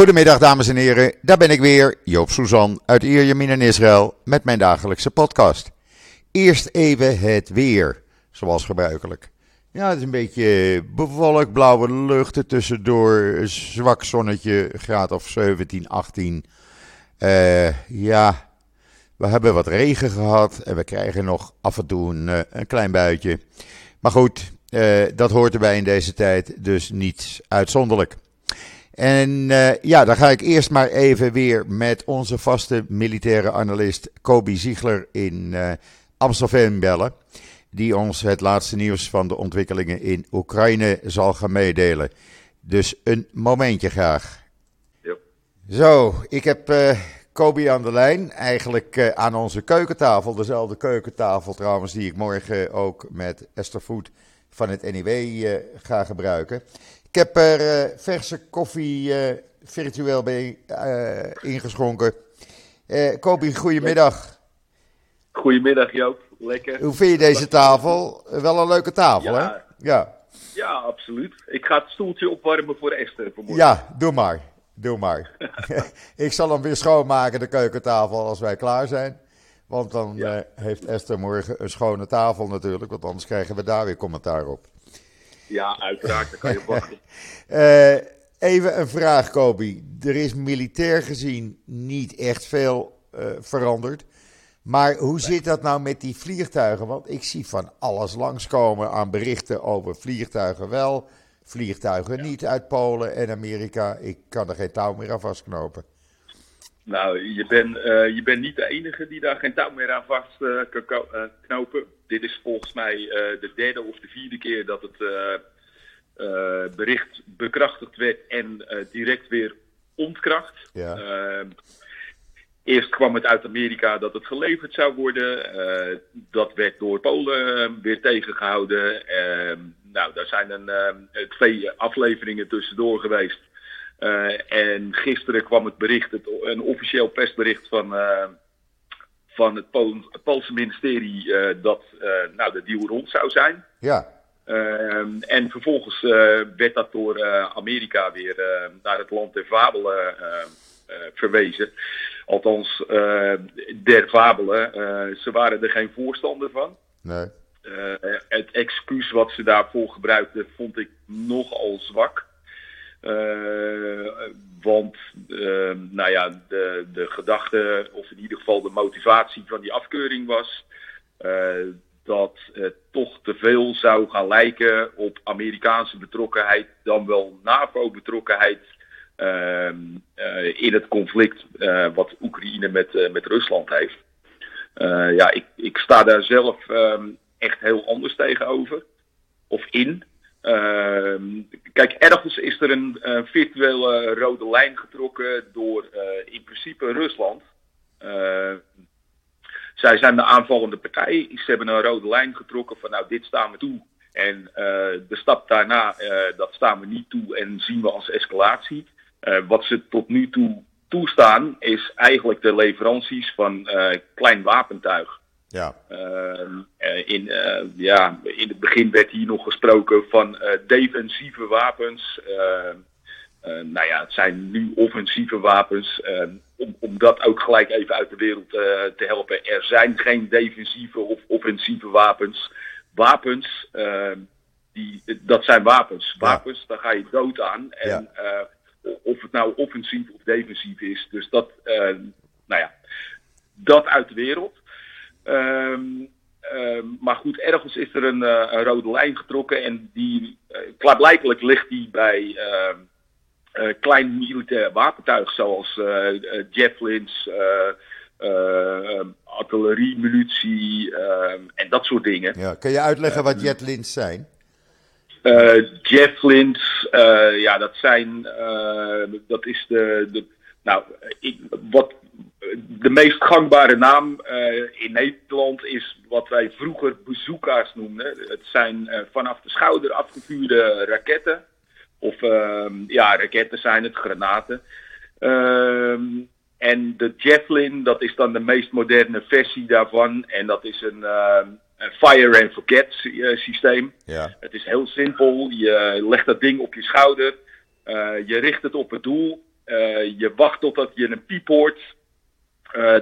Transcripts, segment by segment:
Goedemiddag dames en heren, daar ben ik weer, Joop Suzan uit Ierjemien in Israël met mijn dagelijkse podcast. Eerst even het weer, zoals gebruikelijk. Ja, het is een beetje bewolkt, blauwe lucht tussendoor, zwak zonnetje, graad of 17, 18. Uh, ja, we hebben wat regen gehad en we krijgen nog af en toe een, eh, klein buitje. Maar goed, uh, dat hoort erbij in deze tijd, dus niets uitzonderlijk. En uh, ja, dan ga ik eerst maar even weer met onze vaste militaire analist Kobi Ziegler in uh, Amstelveen bellen. Die ons het laatste nieuws van de ontwikkelingen in Oekraïne zal gaan meedelen. Dus een momentje graag. Ja. Zo, ik heb uh, Kobi aan de lijn. Eigenlijk aan onze keukentafel. Dezelfde keukentafel trouwens die ik morgen ook met Esther Voet van het NIW ga gebruiken. Ik heb er uh, verse koffie virtueel bij ingeschonken. Kobi, goedemiddag. Goedemiddag Joop, lekker. Hoe vind je deze tafel? Wel een leuke tafel, ja. hè? Ja. Ja, absoluut. Ik ga het stoeltje opwarmen voor Esther vanmorgen. Ja, doe maar. Doe maar. ik zal hem weer schoonmaken, de keukentafel, als wij klaar zijn. Want dan ja. heeft Esther morgen een schone tafel natuurlijk, want anders krijgen we daar weer commentaar op. Ja, uiteraard, dan kan je wachten. uh, even een vraag, Kobi. Er is militair gezien niet echt veel uh, veranderd. Maar hoe zit dat nou met die vliegtuigen? Want ik zie van alles langskomen aan berichten over vliegtuigen wel, vliegtuigen ja. niet uit Polen en Amerika. Ik kan er geen touw meer aan vastknopen. Nou, je bent uh, je bent niet de enige die daar geen touw meer aan vast uh, kan uh, knopen. Dit is volgens mij de derde of de vierde keer dat het bericht bekrachtigd werd en direct weer ontkracht. Ja. Ehm, eerst kwam het uit Amerika dat het geleverd zou worden. dat werd door Polen weer tegengehouden. Ehm, nou, daar zijn een, twee afleveringen tussendoor geweest. Uh, en gisteren kwam het bericht, het, een officieel persbericht van, uh, van het, het Poolse ministerie uh, dat nou, de deal rond zou zijn. Ja. en vervolgens werd dat door Amerika weer naar het land der fabelen verwezen. Althans, der fabelen. ze waren er geen voorstander van. Nee. het excuus wat ze daarvoor gebruikten vond ik nogal zwak. Uh, want uh, nou ja, de, de gedachte, of in ieder geval de motivatie van die afkeuring was uh, dat het toch te veel zou gaan lijken op Amerikaanse betrokkenheid, dan wel NAVO-betrokkenheid in het conflict wat Oekraïne met, met Rusland heeft. ja, ik, ik sta daar zelf um, echt heel anders tegenover, of in. Uh, kijk, ergens is er een uh, virtuele rode lijn getrokken door in principe Rusland. zij zijn de aanvallende partij. Ze hebben een rode lijn getrokken van nou, dit staan we toe. En de stap daarna, dat staan we niet toe en zien we als escalatie. Wat ze tot nu toe toestaan, is eigenlijk de leveranties van klein wapentuig. Ja. Uh, in, uh, ja, in het begin werd hier nog gesproken van uh, defensieve wapens. nou ja, het zijn nu offensieve wapens. om, om dat ook gelijk even uit de wereld te helpen. Er zijn geen defensieve of offensieve wapens. Wapens, die, dat zijn wapens. Wapens, ja. daar ga je dood aan. En ja. Of het nou offensief of defensief is. Dus dat, nou ja, dat uit de wereld. Um, um, maar goed, ergens is er een, uh, een, rode lijn getrokken en die, uh, klaarblijkelijk ligt die bij uh, klein militair wapentuig zoals javelins, artillerie, munitie ehm, en dat soort dingen. Ja, kun je uitleggen wat javelins zijn? Javelins, ja, dat zijn, dat is de, de nou, ik, wat de meest gangbare naam uh, in Nederland is wat wij vroeger bezoekers noemden. Het zijn uh, vanaf de schouder afgevuurde raketten. Of uh, ja, raketten zijn het, granaten. Ehm, en de Javelin, dat is dan de meest moderne versie daarvan. En dat is een, ehm, fire and forget systeem. Ja. Het is heel simpel. Je legt dat ding op je schouder. je richt het op het doel. je wacht totdat je een piep hoort.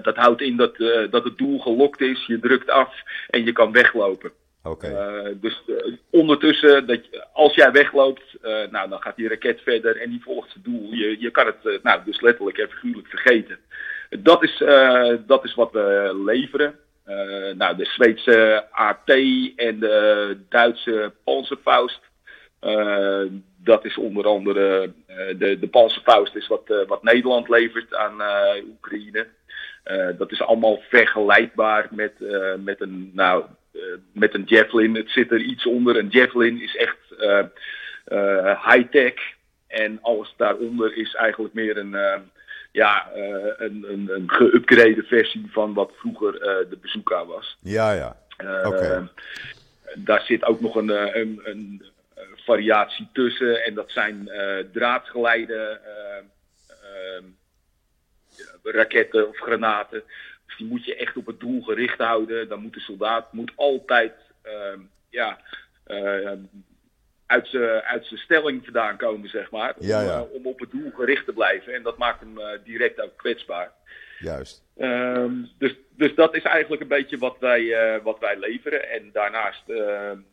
dat houdt in dat, dat het doel gelokt is. Je drukt af en je kan weglopen. Okay. dus ondertussen, dat als jij wegloopt, nou, dan gaat die raket verder en die volgt zijn doel. Je, je kan het nou, dus letterlijk en figuurlijk vergeten. Dat is, dat is wat we leveren. Uh, nou, de Zweedse AT en de Duitse Panzerfaust. Uh, dat is onder andere uh, de, de Panzerfaust is wat, wat Nederland levert aan Oekraïne. dat is allemaal vergelijkbaar met, met, een, nou, met een Javelin. Het zit er iets onder. Een Javelin is echt high-tech. En alles daaronder is eigenlijk meer een, ja, uh, een, een, een geüpgrade versie van wat vroeger uh, de Bazooka was. Ja, ja. Okay. Daar zit ook nog een, een, een, variatie tussen. En dat zijn draadgeleide raketten of granaten. Dus die moet je echt op het doel gericht houden. Dan moet de soldaat moet altijd ja, uit zijn uit stelling vandaan komen, zeg maar. Om, ja, ja. Uh, om op het doel gericht te blijven. En dat maakt hem uh, direct ook kwetsbaar. Juist. Um, dus, dus dat is eigenlijk een beetje wat wij, uh, wat wij leveren. En daarnaast,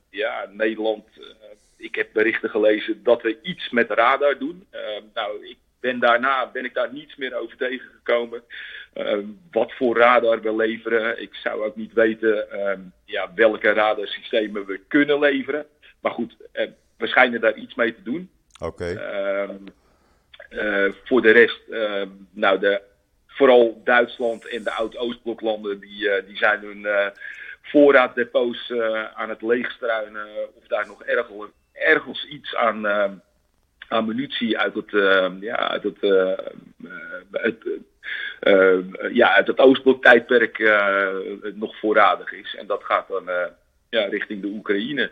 ja, Nederland. ik heb berichten gelezen dat we iets met radar doen. Ehm, nou, ik ben daarna ben ik daar niets meer over tegengekomen. wat voor radar we leveren. Ik zou ook niet weten ja, welke radarsystemen we kunnen leveren. Maar goed, we schijnen daar iets mee te doen. Oké. Okay. Uh, voor de rest, uh, nou, de, vooral Duitsland en de oud-Oostbloklanden, die, uh, die zijn hun voorraaddepots aan het leegstruinen. Of daar nog ergens, ergens iets aan, aan munitie uit het, ja, uit het, het ja, uit het Oostblok-tijdperk nog voorradig is. En dat gaat dan ja, richting de Oekraïne.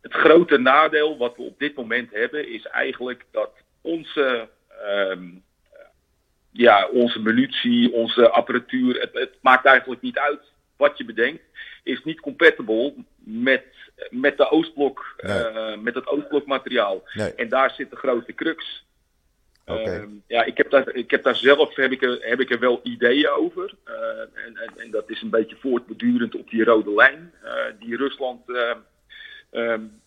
Het grote nadeel wat we op dit moment hebben is eigenlijk dat onze, um, ja, onze munitie, onze apparatuur, het, het, maakt eigenlijk niet uit wat je bedenkt, is niet compatible met, met, de Oostblok, nee. uh, met het Oostblokmateriaal. Nee. En daar zit de grote crux. Okay. Uh, ja, ik heb, daar, ik heb daar zelf heb ik er, heb ik er wel ideeën over. Uh, en, en, en, dat is een beetje voortbedurend op die rode lijn uh, die Rusland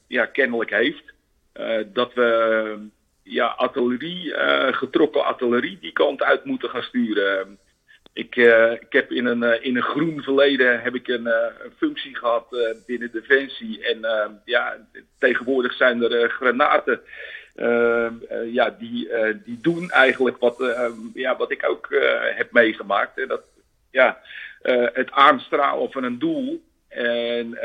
ja, kennelijk heeft. Uh, dat we ja, artillerie, uh, getrokken artillerie die kant uit moeten gaan sturen. Ik, uh, ik heb in een, in een groen verleden heb ik een, functie gehad binnen Defensie. En ja, tegenwoordig zijn er granaten. ja, die, die doen eigenlijk wat, ja, wat ik ook heb meegemaakt. En dat, ja, het aanstralen van een doel. En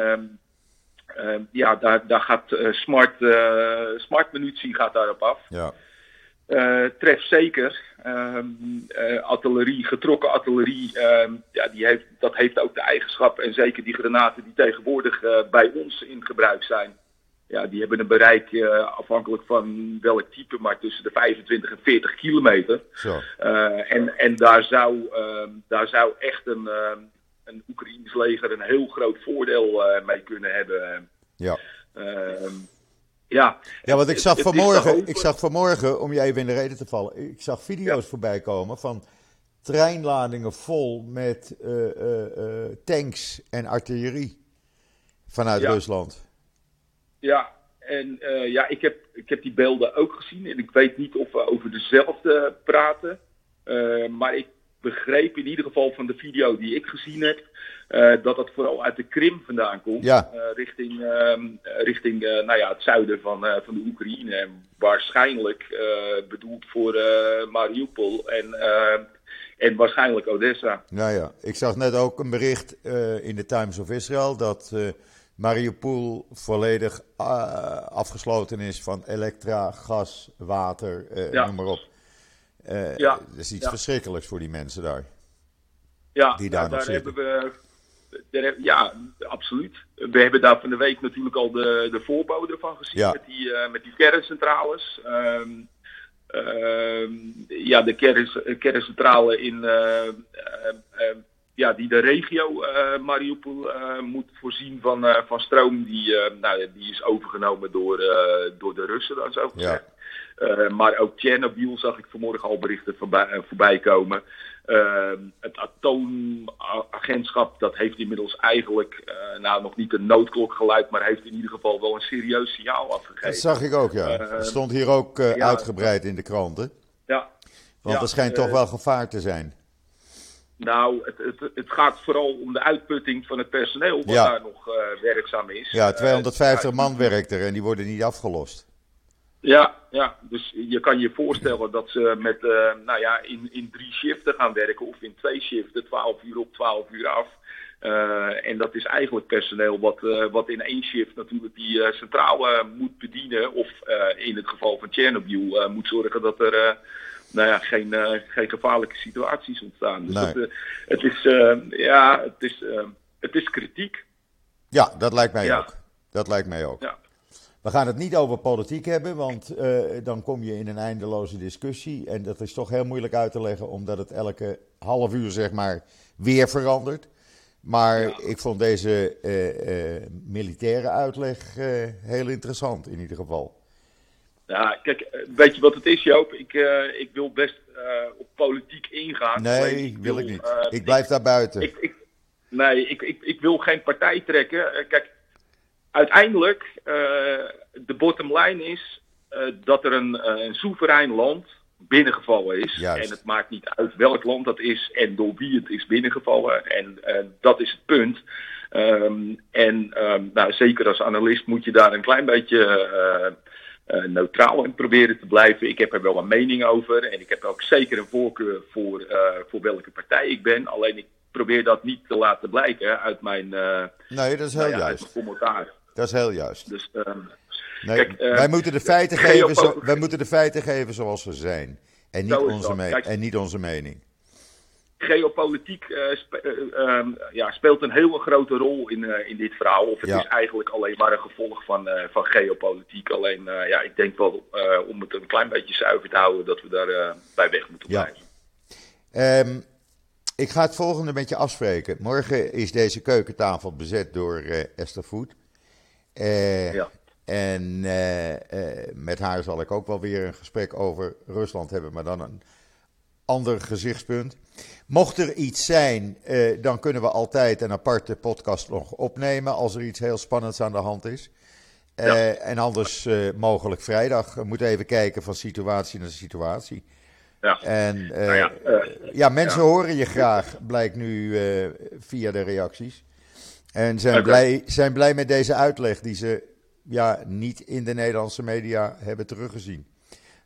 ja, daar, daar gaat uh, smart, uh, smart munitie gaat daarop af. Ja. tref zeker. Um, artillerie, getrokken artillerie, um, ja, die heeft, dat heeft ook de eigenschap. En zeker die granaten die tegenwoordig bij ons in gebruik zijn. Ja, die hebben een bereik afhankelijk van welk type, maar tussen de 25 en 40 kilometer. Zo. en, en daar zou, daar zou echt een een Oekraïns leger een heel groot voordeel uh, mee kunnen hebben. Ja. Uh, ja, ja, want ik zag, vanmorgen, ik zag vanmorgen, om je even in de reden te vallen, ik zag video's ja. voorbij komen van treinladingen vol met uh, uh, tanks en artillerie vanuit ja. Rusland. Ja, en ja, ik heb, ik heb die beelden ook gezien en ik weet niet of we over dezelfde praten. maar ik begreep in ieder geval van de video die ik gezien heb, uh, dat het vooral uit de Krim vandaan komt. Ja. Uh, richting uh, richting nou ja, het zuiden van, van de Oekraïne. En waarschijnlijk bedoeld voor Mariupol en, en waarschijnlijk Odessa. Nou ja, ik zag net ook een bericht in de Times of Israel dat Mariupol volledig afgesloten is van elektra, gas, water, ja. noem maar op. Uh, ja, dat is iets ja. verschrikkelijks voor die mensen daar. Ja, die daar, nou, nog daar zitten. hebben we. Daar, ja, absoluut. We hebben daar van de week natuurlijk al de, de voorboden van gezien Ja. met, die, uh, met die kerncentrales. Um, um, ja, de kern, kerncentrale in, uh, ja, die de regio Mariupol moet voorzien van, van stroom, die, nou, die is overgenomen door, door de Russen, dan zo gezegd. Ja. Uh, maar ook Chernobyl zag ik vanmorgen al berichten voorbij, voorbij komen. Uh, het atoomagentschap dat heeft inmiddels eigenlijk, uh, nou nog niet een noodklok geluid, maar heeft in ieder geval wel een serieus signaal afgegeven. Dat zag ik ook, ja. Dat stond hier ook ja, uitgebreid in de kranten. Ja. Want ja, er schijnt toch wel gevaar te zijn. Nou, het, het, het, gaat vooral om de uitputting van het personeel wat Ja. daar nog eh, werkzaam is. Ja, 250 Eh, man werkt er en die worden niet afgelost. Ja, ja, dus je kan je voorstellen dat ze met, eh, nou ja, in, in drie shiften gaan werken of in twee shiften, 12 uur op, 12 uur af. Eh, en dat is eigenlijk personeel wat, eh, wat in één shift natuurlijk die centrale moet bedienen. Of in het geval van Chernobyl moet zorgen dat er nou ja, geen, geen gevaarlijke situaties ontstaan. Dus Nee. dat, het, is, ja, het, is, het is kritiek. Ja, dat lijkt mij Ja. ook. Dat lijkt mij ook. Ja. We gaan het niet over politiek hebben, want eh, dan kom je in een eindeloze discussie. En dat is toch heel moeilijk uit te leggen, omdat het elke half uur zeg maar weer verandert. Maar Ja. ik vond deze eh, eh, militaire uitleg heel interessant in ieder geval. Ja, kijk, weet je wat het is, Joop? Ik, ik wil best op politiek ingaan. Nee, wil ik niet. Ik blijf daar buiten. ik, ik, nee, ik, ik, ik wil geen partij trekken. Kijk, uiteindelijk, eh, de bottom line is eh, dat er een, eh, een soeverein land binnengevallen is. Juist. En het maakt niet uit welk land dat is en door wie het is binnengevallen. En dat is het punt. Ehm, en ehm, nou, zeker als analist moet je daar een klein beetje neutraal in proberen te blijven. Ik heb er wel een mening over en ik heb ook zeker een voorkeur voor, voor welke partij ik ben. Alleen ik probeer dat niet te laten blijken uit mijn, eh, Nee, dat is heel nou ja, juist. commentaar. Dat is heel juist. Dus ehm, Nee, Kijk, eh, wij, moeten de feiten geven zo, wij moeten de feiten geven zoals ze zijn. En niet, onze, dat. me- Kijk. en niet onze mening. geopolitiek eh, spe- eh, ehm, ja, speelt een hele grote rol in, in dit verhaal. Of het Ja. is eigenlijk alleen maar een gevolg van, van geopolitiek. Alleen, ja, ik denk wel om het een klein beetje zuiver te houden dat we daar eh, bij weg moeten Ja. blijven. Ik ga het volgende met je afspreken. Morgen is deze keukentafel bezet door eh, Esther Voet. Eh, Ja. En eh, met haar zal ik ook wel weer een gesprek over Rusland hebben, maar dan een ander gezichtspunt. Mocht er iets zijn, dan kunnen we altijd een aparte podcast nog opnemen als er iets heel spannends aan de hand is. Ja. En anders mogelijk vrijdag. We moeten even kijken van situatie naar situatie. Ja. En eh, Nou ja, ja, mensen ja. horen je graag, blijkt nu eh, via de reacties. En zijn, blij, zijn blij met deze uitleg die ze ja, niet in de Nederlandse media hebben teruggezien.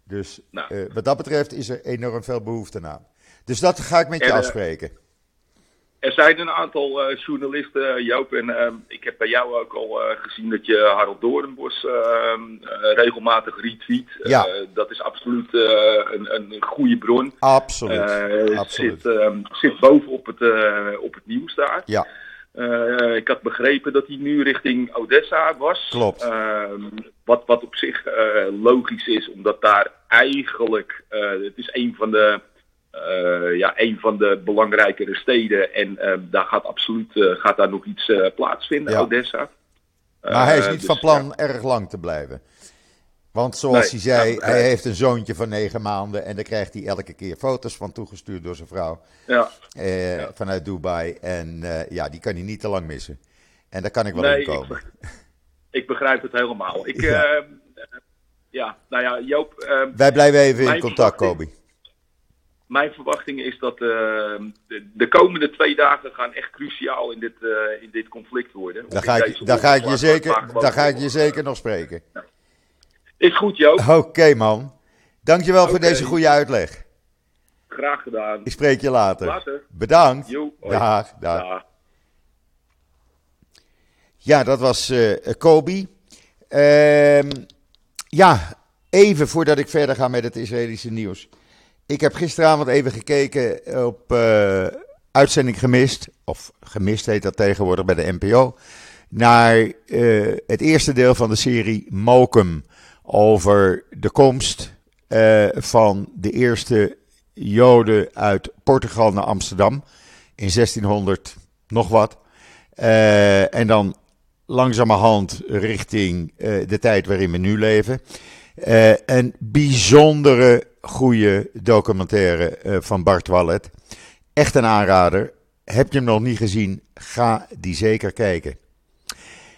Dus Nou. eh, wat dat betreft is er enorm veel behoefte aan. Dus dat ga ik met je En, afspreken. Er zijn een aantal eh, journalisten, eh, Joop, en ehm, ik heb bij jou ook al eh, gezien dat je Harold Doornbos ehm, eh, regelmatig retweet. Ja. Dat is absoluut een, een goede bron. Absoluut. Absoluut. Zit, ehm, zit boven op het, op het nieuws daar. Ja, ik had begrepen dat hij nu richting Odessa was. Klopt. Wat, wat op zich logisch is, omdat daar eigenlijk, het is een van de, eh, ja, een van de belangrijkere steden. En eh, daar gaat absoluut eh, gaat daar nog iets plaatsvinden, Ja. Odessa. maar hij is niet dus, van plan erg lang te blijven. Want zoals hij zei, ja, hij heeft een zoontje van negen maanden en daar krijgt hij elke keer foto's van toegestuurd door zijn vrouw. Ja, eh, Ja. vanuit Dubai. En eh, ja, die kan hij niet te lang missen. En daar kan ik wel Nee, in komen. ik, ik begrijp het helemaal. Ik, Ja. ja. ja, nou ja, Joop, Wij blijven even in contact, Kobi. Mijn verwachting is dat eh, de, de komende twee dagen gaan echt cruciaal in dit, eh, in dit conflict worden. Daar ga ik, daar ga ik, je, zeker, daar ga ik je zeker nog spreken. Is goed, Joop. Oké, man. Dankjewel voor Oké. deze goede uitleg. Graag gedaan. Ik spreek je later. Later. Bedankt. Jo. Dag, dag. Dag. Ja, dat was eh Kobi. Ehm, ja, even voordat ik verder ga met het Israëlische nieuws. Ik heb gisteravond even gekeken op eh, uitzending gemist, of gemist heet dat tegenwoordig bij de NPO, naar eh, het eerste deel van de serie Mokum over de komst eh, van de eerste Joden uit Portugal naar Amsterdam in 1600 nog wat. Eh, en dan langzamerhand richting eh, de tijd waarin we nu leven. Een bijzondere goede documentaire van Bart Wallet. Echt een aanrader. Heb je hem nog niet gezien? Ga die zeker kijken.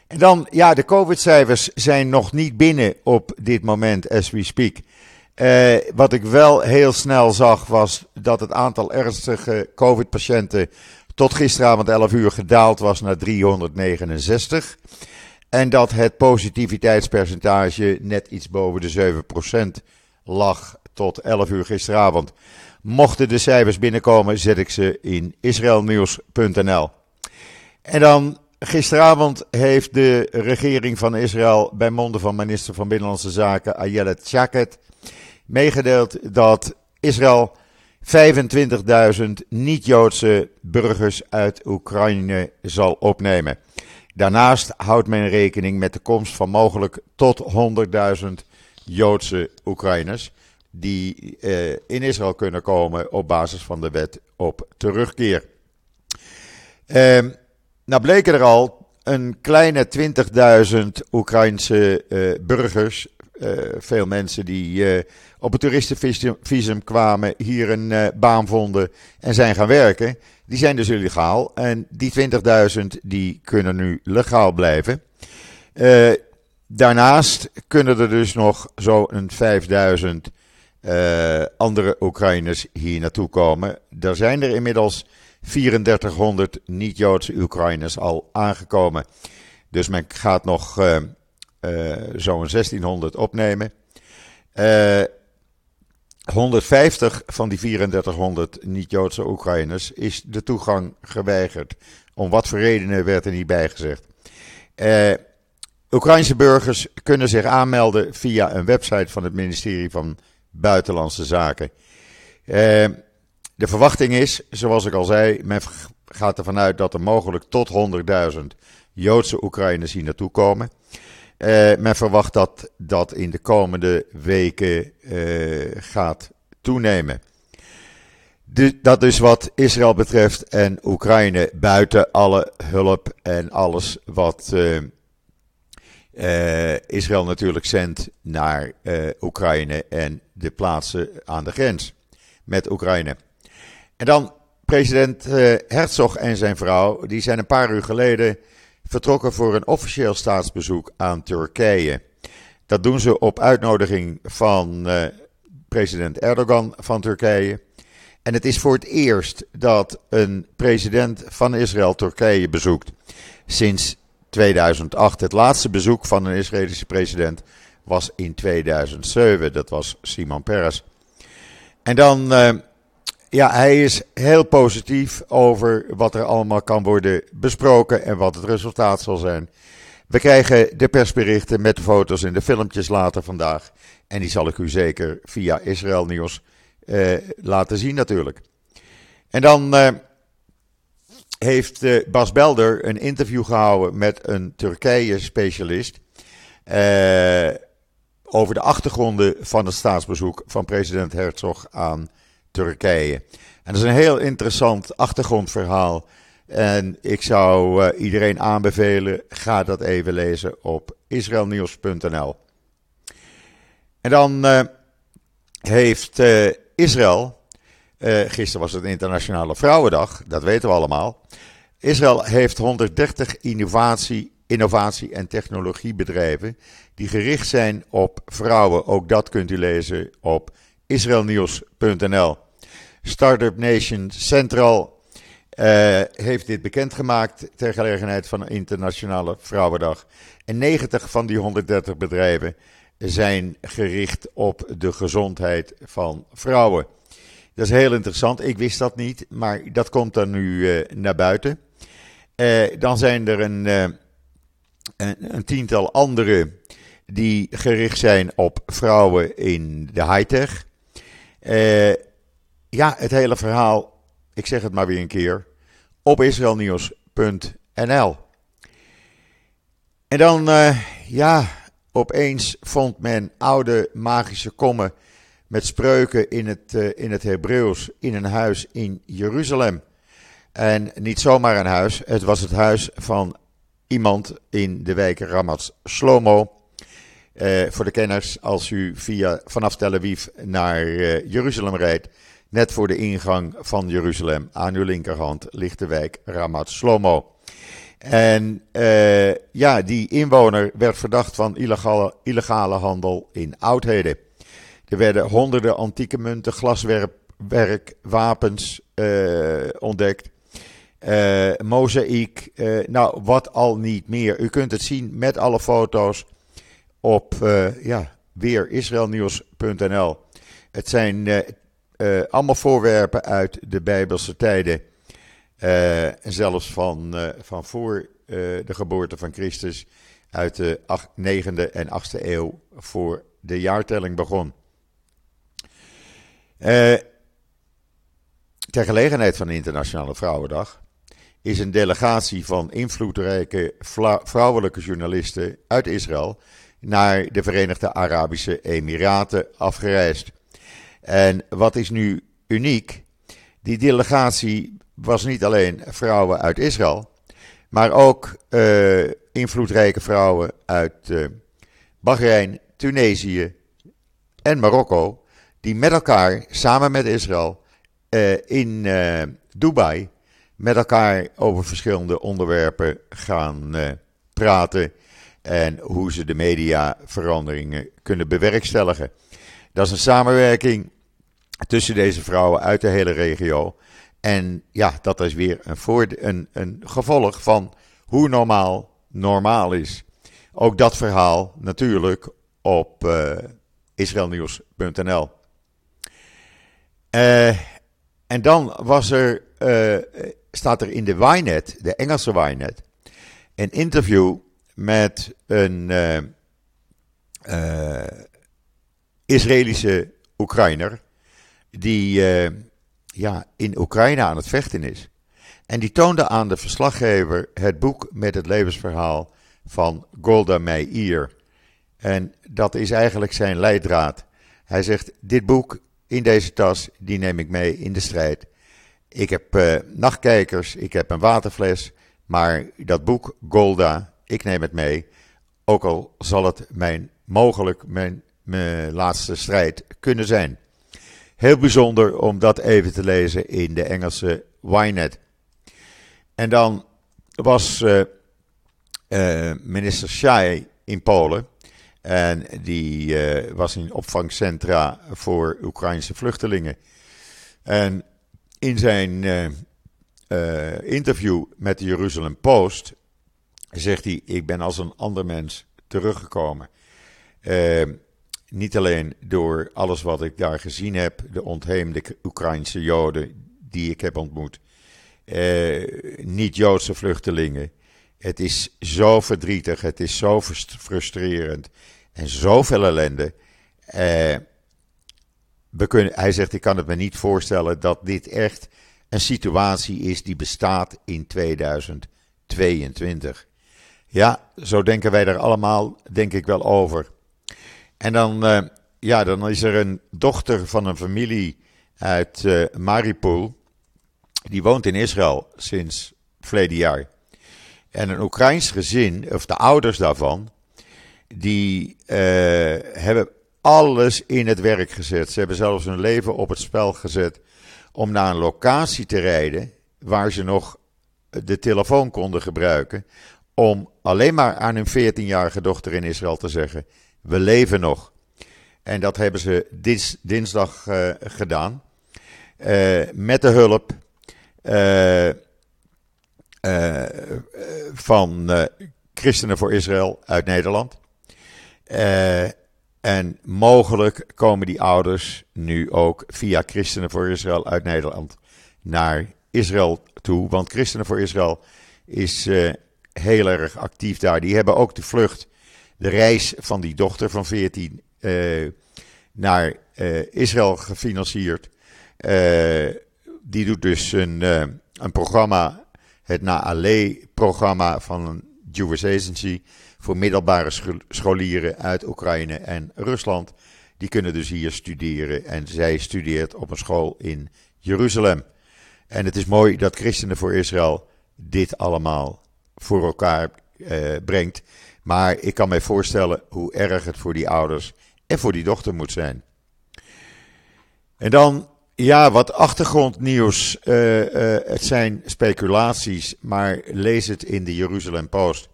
En dan, ja, de COVID-cijfers zijn nog niet binnen op dit moment, as we speak. Uh, wat ik wel heel snel zag, was dat het aantal ernstige COVID-patiënten tot gisteravond 11 uur gedaald was naar 369. En dat het positiviteitspercentage net iets boven de 7% lag tot 11 uur gisteravond. Mochten de cijfers binnenkomen, zet ik ze in israelnieuws.nl. En dan gisteravond heeft de regering van Israël bij monden van minister van Binnenlandse Zaken Ayelet Shaket meegedeeld dat Israël 25.000 niet-Joodse burgers uit Oekraïne zal opnemen. Daarnaast houdt men rekening met de komst van mogelijk tot 100.000 Joodse Oekraïners die uh, in Israël kunnen komen op basis van de wet op terugkeer. Uh, nou bleken er al een kleine 20.000 Oekraïnse uh, burgers, veel mensen die op het toeristenvisum kwamen, hier een baan vonden en zijn gaan werken. Die zijn dus illegaal en die 20.000 die kunnen nu legaal blijven. daarnaast kunnen er dus nog zo'n 5000 uh, andere Oekraïners hier naartoe komen. Er zijn er inmiddels 3400 niet-Joodse Oekraïners al aangekomen. Dus men gaat nog zo'n 1600 opnemen. 150 van die 3400 niet-Joodse Oekraïners is de toegang geweigerd. Om wat voor redenen werd er niet bijgezegd. Oekraïnse burgers kunnen zich aanmelden via een website van het ministerie van Buitenlandse Zaken. Uh, de verwachting is, zoals ik al zei, men gaat ervan uit dat er mogelijk tot 100.000 Joodse Oekraïners hier naartoe komen. Uh, men verwacht dat dat in de komende weken uh, gaat toenemen. De, dat is wat Israël betreft en Oekraïne buiten alle hulp en alles wat uh, Israël natuurlijk zendt naar Oekraïne en de plaatsen aan de grens met Oekraïne. En dan president Herzog en zijn vrouw, die zijn een paar uur geleden vertrokken voor een officieel staatsbezoek aan Turkije. Dat doen ze op uitnodiging van president Erdogan van Turkije. En het is voor het eerst dat een president van Israël Turkije bezoekt. Sinds 2008. Het laatste bezoek van een Israëlische president was in 2007. Dat was Simon Peres. En dan, uh, ja, hij is heel positief over wat er allemaal kan worden besproken en wat het resultaat zal zijn. We krijgen de persberichten met de foto's en de filmpjes later vandaag. En die zal ik u zeker via Israël Nieuws uh, laten zien natuurlijk. En dan uh, heeft uh, Bas Belder een interview gehouden met een Turkije-specialist. Over de achtergronden van het staatsbezoek van president Herzog aan Turkije. En dat is een heel interessant achtergrondverhaal. En ik zou uh, iedereen aanbevelen, ga dat even lezen op israelnieuws.nl. En dan heeft Israël uh, gisteren was het Internationale Vrouwendag, dat weten we allemaal. Israël heeft 130 innovatie, innovatie- en technologiebedrijven die gericht zijn op vrouwen. Ook dat kunt u lezen op israelnieuws.nl. Startup Nation Central uh, heeft dit bekendgemaakt ter gelegenheid van Internationale Vrouwendag. En 90 van die 130 bedrijven zijn gericht op de gezondheid van vrouwen. Dat is heel interessant. Ik wist dat niet, maar dat komt dan nu uh, naar buiten. Uh, dan zijn er een, een, een, tiental andere die gericht zijn op vrouwen in de high-tech. Ja, het hele verhaal, ik zeg het maar weer een keer, op israelnieuws.nl. En dan, ja, opeens vond men oude magische kommen met spreuken in het, uh, in het Hebreeuws in een huis in Jeruzalem. En niet zomaar een huis, het was het huis van iemand in de wijk Ramat Shlomo. voor de kenners, als u via, vanaf Tel Aviv naar Jeruzalem rijdt, net voor de ingang van Jeruzalem, aan uw linkerhand, ligt de wijk Ramat Shlomo. En ja, die inwoner werd verdacht van illegale, illegale handel in oudheden. Er werden honderden antieke munten, glaswerk, wapens ontdekt uh, mozaïek, nou wat al niet meer. U kunt het zien met alle foto's op ja, weerisraelnieuws.nl. Het zijn allemaal voorwerpen uit de Bijbelse tijden. zelfs van, van voor de geboorte van Christus uit de 9e en 8e eeuw voor de jaartelling begon. ter gelegenheid van de Internationale Vrouwendag is een delegatie van invloedrijke vrouwelijke journalisten uit Israël naar de Verenigde Arabische Emiraten afgereisd. En wat is nu uniek? Die delegatie was niet alleen vrouwen uit Israël, maar ook uh, invloedrijke vrouwen uit uh, Bahrein, Tunesië en Marokko, die met elkaar, samen met Israël, uh, in Dubai met elkaar over verschillende onderwerpen gaan praten en hoe ze de mediaveranderingen kunnen bewerkstelligen. Dat is een samenwerking tussen deze vrouwen uit de hele regio. En ja, dat is weer een, een, een gevolg van hoe normaal normaal is. Ook dat verhaal natuurlijk op uh, israelnieuws.nl. Uh, en dan was er uh, staat er in de Ynet, de Engelse Ynet, een interview met een Israëlische Oekraïner die uh, ja, in Oekraïne aan het vechten is. En die toonde aan de verslaggever het boek met het levensverhaal van Golda Meir. En dat is eigenlijk zijn leidraad. Hij zegt: Dit boek in deze tas, die neem ik mee in de strijd. Ik heb uh, nachtkijkers, ik heb een waterfles. Maar dat boek Golda, ik neem het mee. Ook al zal het mijn, mogelijk mijn laatste strijd kunnen zijn. Heel bijzonder om dat even te lezen in de Engelse Ynet. En dan was uh, uh, minister Shai in Polen. En die was in opvangcentra voor Oekraïnse vluchtelingen. En in zijn interview met de Jeruzalem Post zegt hij: Ik ben als een ander mens teruggekomen. Niet alleen door alles wat ik daar gezien heb, de ontheemde Oekraïnse Joden die ik heb ontmoet, niet-Joodse vluchtelingen. Het is zo verdrietig, het is zo frustrerend en zoveel ellende. Uh, kunnen, hij zegt: Ik kan het me niet voorstellen dat dit echt een situatie is die bestaat in 2022. Ja, zo denken wij er allemaal, denk ik wel over. En dan, uh, ja, dan is er een dochter van een familie uit uh, Mariupol. Die woont in Israël sinds verleden jaar. En een Oekraïns gezin, of de ouders daarvan, die uh, hebben alles in het werk gezet. Ze hebben zelfs hun leven op het spel gezet om naar een locatie te rijden waar ze nog de telefoon konden gebruiken. Om alleen maar aan hun 14-jarige dochter in Israël te zeggen: We leven nog. En dat hebben ze dins, dinsdag uh, gedaan. Uh, met de hulp uh, van Christenen voor Israël uit Nederland. En mogelijk komen die ouders nu ook via Christenen voor Israël uit Nederland naar Israël toe. Want Christenen voor Israël is heel erg actief daar. Die hebben ook de vlucht, de reis van die dochter van 14 uh, naar uh, Israël gefinancierd. die doet dus een, een programma, het Na'ale-programma van een Jewish Agency voor middelbare scholieren uit Oekraïne en Rusland. Die kunnen dus hier studeren en zij studeert op een school in Jeruzalem. En het is mooi dat Christenen voor Israël dit allemaal voor elkaar eh, brengt. Maar ik kan me voorstellen hoe erg het voor die ouders en voor die dochter moet zijn. En dan, ja, wat achtergrondnieuws. Uh, uh, het zijn speculaties, maar lees het in de Jeruzalem Post.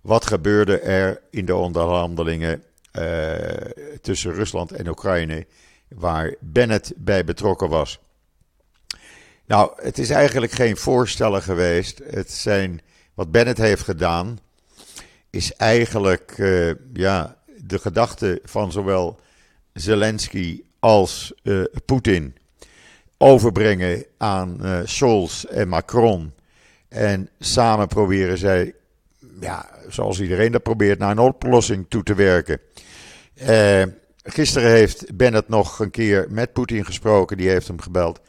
Wat gebeurde er in de onderhandelingen uh, tussen Rusland en Oekraïne, waar Bennett bij betrokken was? Nou, het is eigenlijk geen voorstellen geweest. Het zijn, wat Bennett heeft gedaan, is eigenlijk ja, de gedachte van zowel Zelensky als uh, Poetin overbrengen aan uh, Scholz en Macron. En samen proberen zij, ja, zoals iedereen dat probeert, naar een oplossing toe te werken. Gisteren heeft Bennett nog een keer met Poetin gesproken, die heeft hem gebeld.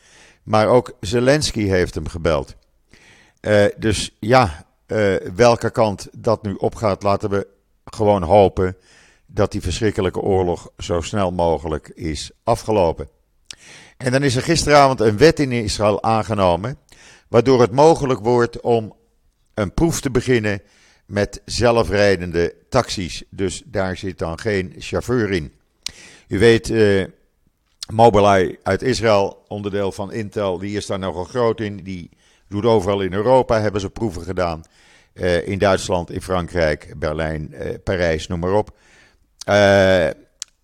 Maar ook Zelensky heeft hem gebeld. dus ja, welke kant dat nu opgaat, laten we gewoon hopen dat die verschrikkelijke oorlog zo snel mogelijk is afgelopen. En dan is er gisteravond een wet in Israël aangenomen, waardoor het mogelijk wordt om een proef te beginnen met zelfrijdende taxis. Dus daar zit dan geen chauffeur in. U weet, uh, Mobileye uit Israël, onderdeel van Intel, die is daar nogal groot in. Die doet overal in Europa, hebben ze proeven gedaan. Uh, in Duitsland, in Frankrijk, Berlijn, uh, Parijs, noem maar op. Uh,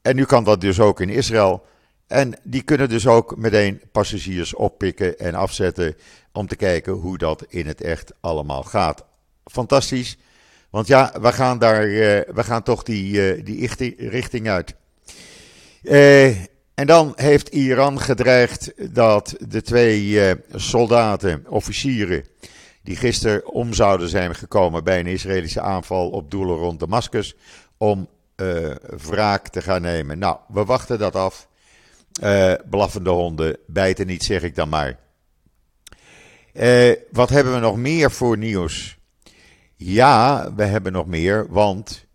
en nu kan dat dus ook in Israël. En die kunnen dus ook meteen passagiers oppikken en afzetten om te kijken hoe dat in het echt allemaal gaat. Fantastisch, want ja, we gaan daar, we gaan toch die, die richting uit. En dan heeft Iran gedreigd dat de twee soldaten, officieren, die gisteren om zouden zijn gekomen bij een Israëlische aanval op doelen rond Damascus, om uh, wraak te gaan nemen. Nou, we wachten dat af. Uh, blaffende honden bijten niet, zeg ik dan maar. Wat hebben we nog meer voor nieuws? Ja, we hebben nog meer, want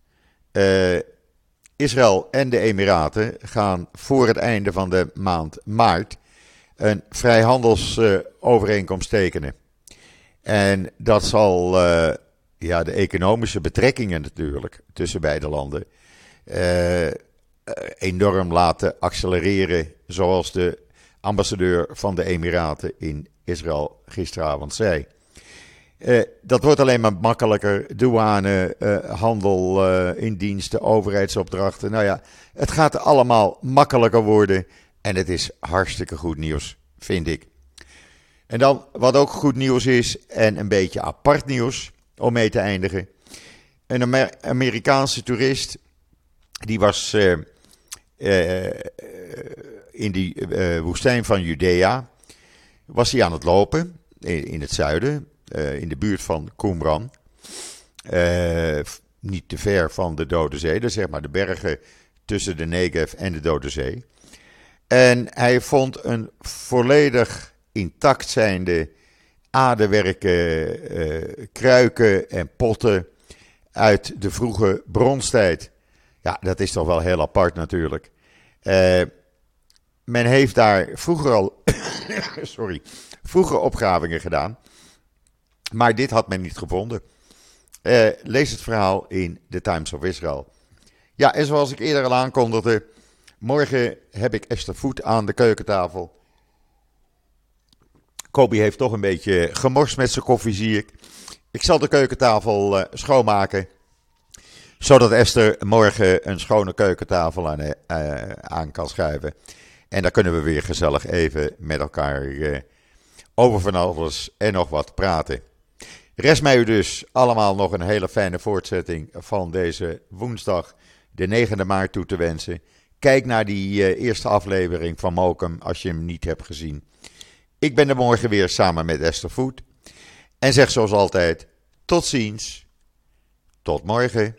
Israël en de Emiraten gaan voor het einde van de maand maart een vrijhandelsovereenkomst tekenen. En dat zal ja, de economische betrekkingen natuurlijk tussen beide landen uh, enorm laten accelereren, zoals de ambassadeur van de Emiraten in Israël gisteravond zei. Uh, dat wordt alleen maar makkelijker. Douane, uh, handel in diensten, overheidsopdrachten. Nou ja, het gaat allemaal makkelijker worden. En het is hartstikke goed nieuws, vind ik. En dan wat ook goed nieuws is, en een beetje apart nieuws om mee te eindigen. Een Amer Amerikaanse toerist die was in die woestijn van Judea. Was hij aan het lopen in het zuiden, in de buurt van Qumran. niet te ver van de Dode Zee, dus zeg maar de bergen tussen de Negev en de Dode Zee. En hij vond een volledig intact zijnde aardewerken, kruiken en potten uit de vroege bronstijd. Ja, dat is toch wel heel apart natuurlijk. Men heeft daar vroeger al, sorry, vroeger opgravingen gedaan. Maar dit had men niet gevonden. Uh, lees het verhaal in The Times of Israel. Ja, en zoals ik eerder al aankondigde, morgen heb ik Esther Voet aan de keukentafel. Kobi heeft toch een beetje gemorst met zijn koffie, zie ik. Ik zal de keukentafel uh, schoonmaken zodat Esther morgen een schone keukentafel aan, uh, aan kan schuiven. En dan kunnen we weer gezellig even met elkaar over van alles en nog wat praten. Rest mij u dus allemaal nog een hele fijne voortzetting van deze woensdag, de 9e maart, toe te wensen. Kijk naar die uh, eerste aflevering van Mokum als je hem niet hebt gezien. Ik ben er morgen weer samen met Esther Voet. En zeg zoals altijd: tot ziens. Tot morgen.